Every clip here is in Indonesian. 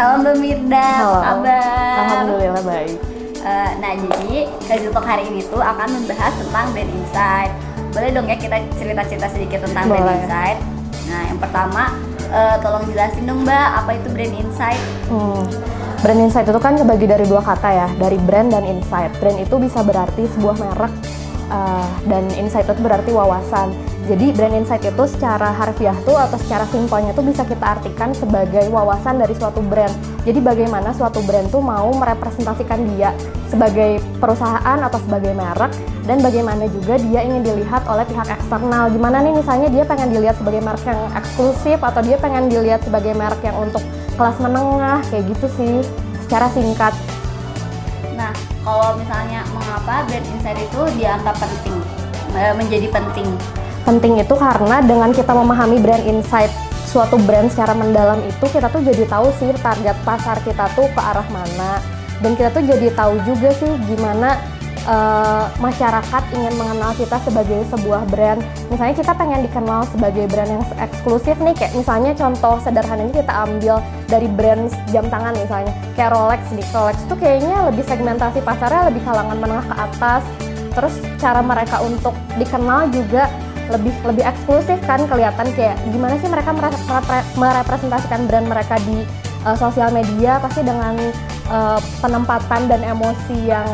Halo Mbak Mirda, Halo. apa kabar? Alhamdulillah baik. Eh, nah jadi Kazi Talk hari ini tuh akan membahas tentang brand insight. Boleh dong ya kita cerita-cerita sedikit tentang brand Boleh. insight. Nah yang pertama, eh, tolong jelasin dong Mbak apa itu brand insight. Hmm. Brand insight itu kan kebagi dari dua kata ya, dari brand dan insight. Brand itu bisa berarti sebuah merek uh, dan insight itu berarti wawasan. Jadi brand insight itu secara harfiah tuh atau secara simpelnya tuh bisa kita artikan sebagai wawasan dari suatu brand. Jadi bagaimana suatu brand tuh mau merepresentasikan dia sebagai perusahaan atau sebagai merek dan bagaimana juga dia ingin dilihat oleh pihak eksternal. Gimana nih misalnya dia pengen dilihat sebagai merek yang eksklusif atau dia pengen dilihat sebagai merek yang untuk kelas menengah kayak gitu sih secara singkat. Kalau misalnya mengapa brand insight itu dianggap penting, eh, menjadi penting? penting itu karena dengan kita memahami brand insight suatu brand secara mendalam itu kita tuh jadi tahu sih target pasar kita tuh ke arah mana dan kita tuh jadi tahu juga sih gimana eh, masyarakat ingin mengenal kita sebagai sebuah brand. Misalnya kita pengen dikenal sebagai brand yang eksklusif nih kayak misalnya contoh sederhananya kita ambil dari brand jam tangan misalnya kayak Rolex nih Rolex tuh kayaknya lebih segmentasi pasarnya lebih kalangan menengah ke atas. Terus cara mereka untuk dikenal juga lebih lebih eksklusif kan kelihatan kayak gimana sih mereka mere- mere- merepresentasikan brand mereka di uh, sosial media pasti dengan uh, penempatan dan emosi yang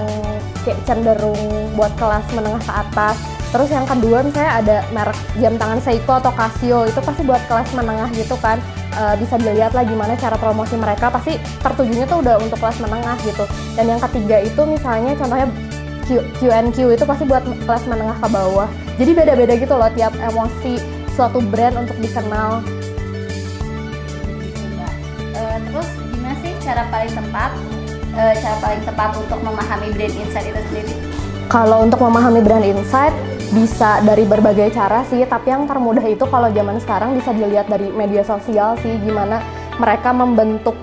kayak cenderung buat kelas menengah ke atas terus yang kedua misalnya ada merek jam tangan Seiko atau Casio itu pasti buat kelas menengah gitu kan Uh, bisa dilihat lah gimana cara promosi mereka pasti tertujunya tuh udah untuk kelas menengah gitu dan yang ketiga itu misalnya contohnya Q, Q&Q itu pasti buat kelas menengah ke bawah. Jadi beda-beda gitu loh tiap emosi suatu brand untuk dikenal. Gitu, Mbak. Eh, terus gimana sih cara paling tepat, eh, cara paling tepat untuk memahami brand insight itu sendiri? Kalau untuk memahami brand insight bisa dari berbagai cara sih, tapi yang termudah itu kalau zaman sekarang bisa dilihat dari media sosial sih gimana mereka membentuk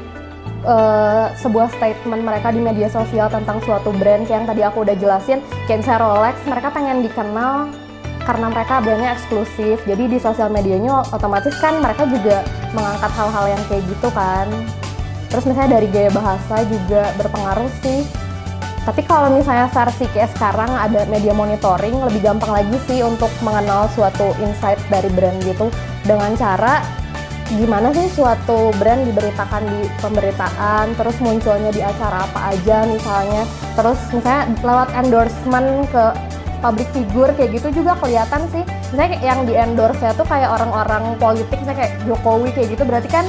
eh, sebuah statement mereka di media sosial tentang suatu brand yang tadi aku udah jelasin, kayak Rolex, mereka pengen dikenal karena mereka brandnya eksklusif, jadi di sosial medianya otomatis kan mereka juga mengangkat hal-hal yang kayak gitu kan. Terus misalnya dari gaya bahasa juga berpengaruh sih. Tapi kalau misalnya versi kayak sekarang ada media monitoring, lebih gampang lagi sih untuk mengenal suatu insight dari brand gitu dengan cara gimana sih suatu brand diberitakan di pemberitaan, terus munculnya di acara apa aja misalnya, terus misalnya lewat endorsement ke public figure kayak gitu juga kelihatan sih. Misalnya yang di endorse tuh kayak orang-orang politik, misalnya kayak Jokowi kayak gitu, berarti kan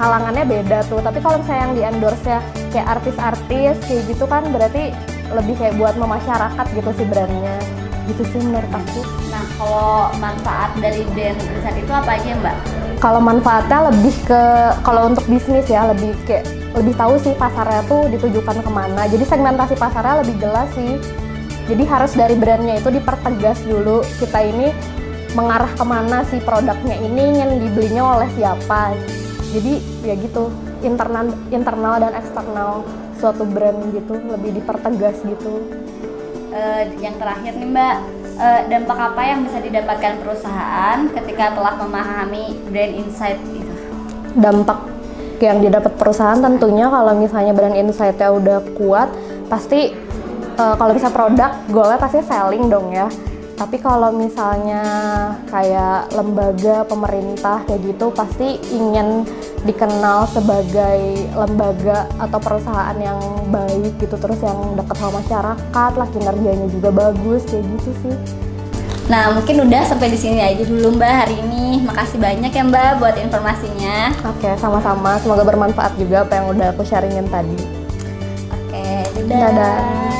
kalangannya beda tuh. Tapi kalau misalnya yang di endorse nya kayak artis-artis kayak gitu kan berarti lebih kayak buat memasyarakat gitu sih brandnya. Gitu sih menurut aku. Nah, kalau manfaat dari brand insight itu apa aja, Mbak? kalau manfaatnya lebih ke kalau untuk bisnis ya lebih kayak lebih tahu sih pasarnya tuh ditujukan ke mana. Jadi segmentasi pasarnya lebih jelas sih. Jadi harus dari brandnya itu dipertegas dulu kita ini mengarah ke mana sih produknya ini ingin dibelinya oleh siapa jadi ya gitu internal internal dan eksternal suatu brand gitu lebih dipertegas gitu. Eh, yang terakhir nih, Mbak, eh, dampak apa yang bisa didapatkan perusahaan ketika telah memahami brand insight itu? dampak yang didapat perusahaan tentunya kalau misalnya brand insight-nya udah kuat pasti eh, kalau bisa produk goalnya pasti selling dong ya tapi kalau misalnya kayak lembaga pemerintah kayak gitu pasti ingin dikenal sebagai lembaga atau perusahaan yang baik gitu terus yang dekat sama masyarakat lah kinerjanya juga bagus kayak gitu sih Nah, mungkin udah sampai di sini aja dulu, Mbak, hari ini. Makasih banyak ya, Mbak, buat informasinya. oke sama-sama semoga bermanfaat juga apa yang udah aku sharingin tadi Oke, dadah. Dadah.